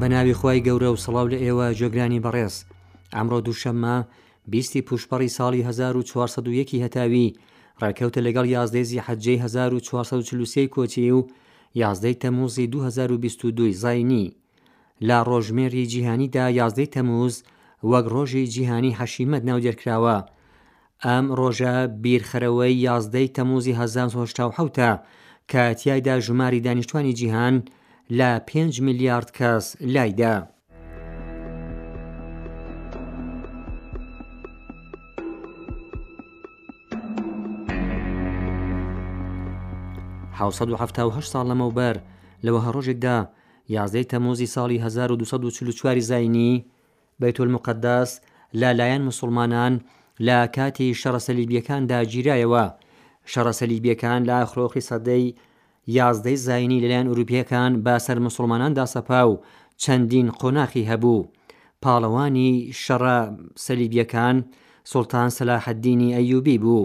بەناوی خی گەورە و سڵاو لە ئێوە جێگرانی بەڕێز ئەمڕۆ دووشەممە بیستی پوشپەڕی ساڵی 1940 هەتاوی ڕێککەوتە لەگەڵ یازدەیزی حەجێ 1940 کۆچی و یازدەی تەموزی 2022 زینی لە ڕۆژمێری جیهانیدا یازدەی تەموز وەک ڕۆژی جیهانی حەشیمەت ناودێرکراوە ئەم ڕۆژە بیرخەرەوەی یازدە ی تەمووزی هەزار و نۆ سەد و هەشتا و حەوت ە کە تیایدا ژماری دانیشتوانی جیهان لە پێنج ملیارد کەس لایدا. حەوت سەد و حەفتا و هەشت ساڵ لەمەوبەر لە وەها ڕۆژێکدا یازدە ی تەمووزی ساڵی هەزار و دوو سەد و چل و چوار ی زاینی، بەیت المقدس لە لایەن موسڵمانان لە کاتی شەڕە سەلیبیەکاندا گیرایەوە، شەڕە سەلیبیەکان لە ئاخرۆخی سەدەی یازدەی زاینی لەلایەن ئوروپیەکان بە سەر موسڵماناندا سەپا و چەندین قۆناخی هەبوو پاڵەوانی شەڕە سەلیبیەکان سوڵتان سەلاحەدینی ئەیوبی بوو.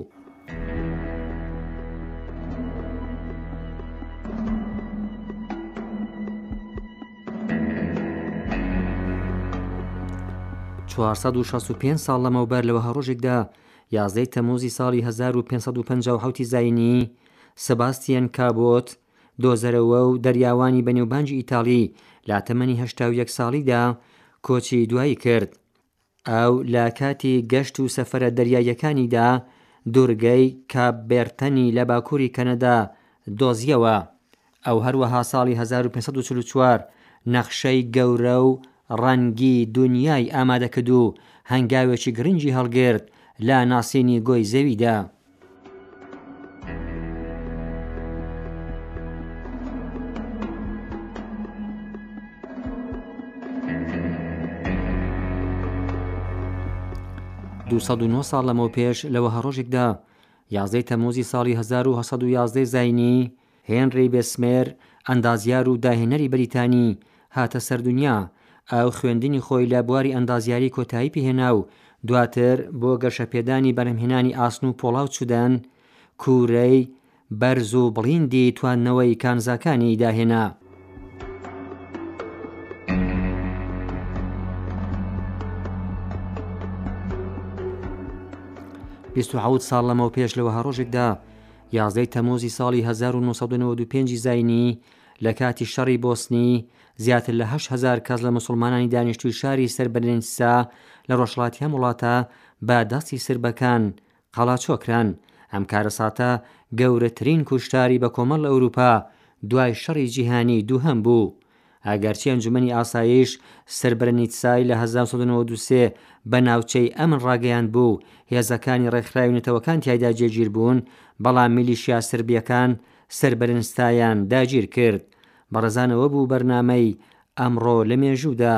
چوار سەد و شەست و پێنج ساڵ لەمەوبەر لەوە هەڕۆژێکدا یازدەی تەموزی ساڵی 1557 زینی سباستیان کابۆت دۆزەرەوە و دەریاوانی بەنێوبانجی ئیتاڵی لا تەمەنی هەشتا و یەک ساڵیدا کۆچی دوایی کرد ئاو لە کاتی گەشت و سەفەرە دەریاییەکانیدا دوورگەی کاپ بێرتەنی لە باکووری کەنەدا دۆزییەوە. ئەو هەروەها ساڵی هەزار و پێنج سەد و چل و چوار نەخشەی گەورە و ڕەنگی دونیای ئامادەکرد و هەنگاوێکی گرنگی هەڵگرت لە ناسینی گۆی زەویدا. ساڵ لەمەو پێش لەوە هەڕۆژێکدا یازدەی تەموزی ساڵی 1970 زینی هێنری بێسمێر، ئەندازیار و داهێنەری بەریتانی، هاتە سەر دونیا، ئاو خوێندنی خۆی لە بواری ئەندازیاری کۆتایی پێهێنا و دواتر بۆ گەشەپێدانی بەرهەمهێنانی ئاسن و پۆڵا و چوودەن، کوورەی، بەرز و بڵیندی تواندنەوەی کانزاکانی داهێنا. بیست و حەوت ساڵ لەمەوپێش لە وەها ڕۆژێکدا، یازدەی تەمووزی ساڵی هەزار و نۆ سەد و نەوەد و پێنج زاینی، لە کاتی شەڕی بۆسنی، زیاتر لە هەشت هەزار کەس لە موسڵمانانی دانیشتووی شاری سربرنیتسا لە ڕۆژهەڵاتی ئەم وڵاتە بە دەستی سربەکان قەڵاچۆ کران. ئەم کارەساتە گەورەترین کوشتاری بەکۆمەڵ لە ئەورووپا دوای شەڕی جیهانیی دووهەم بوو. ئەگەرچی ئەنجومەنی ئاسایش سربرنیتسای لە هەزار و سەد و نەوەد و سێ بە ناوچەی ئەمن ڕاگەیاندبوو و هێزەکانی ڕێکخراوی نەتەوەکان تیایدا جێگیر بوون، بەڵام میلیشیا سربیەکان سربرنستایان داگیر کرد. بەڕێزانەوە بوو بەرنامەی ئەمڕۆ لە مێژوودا.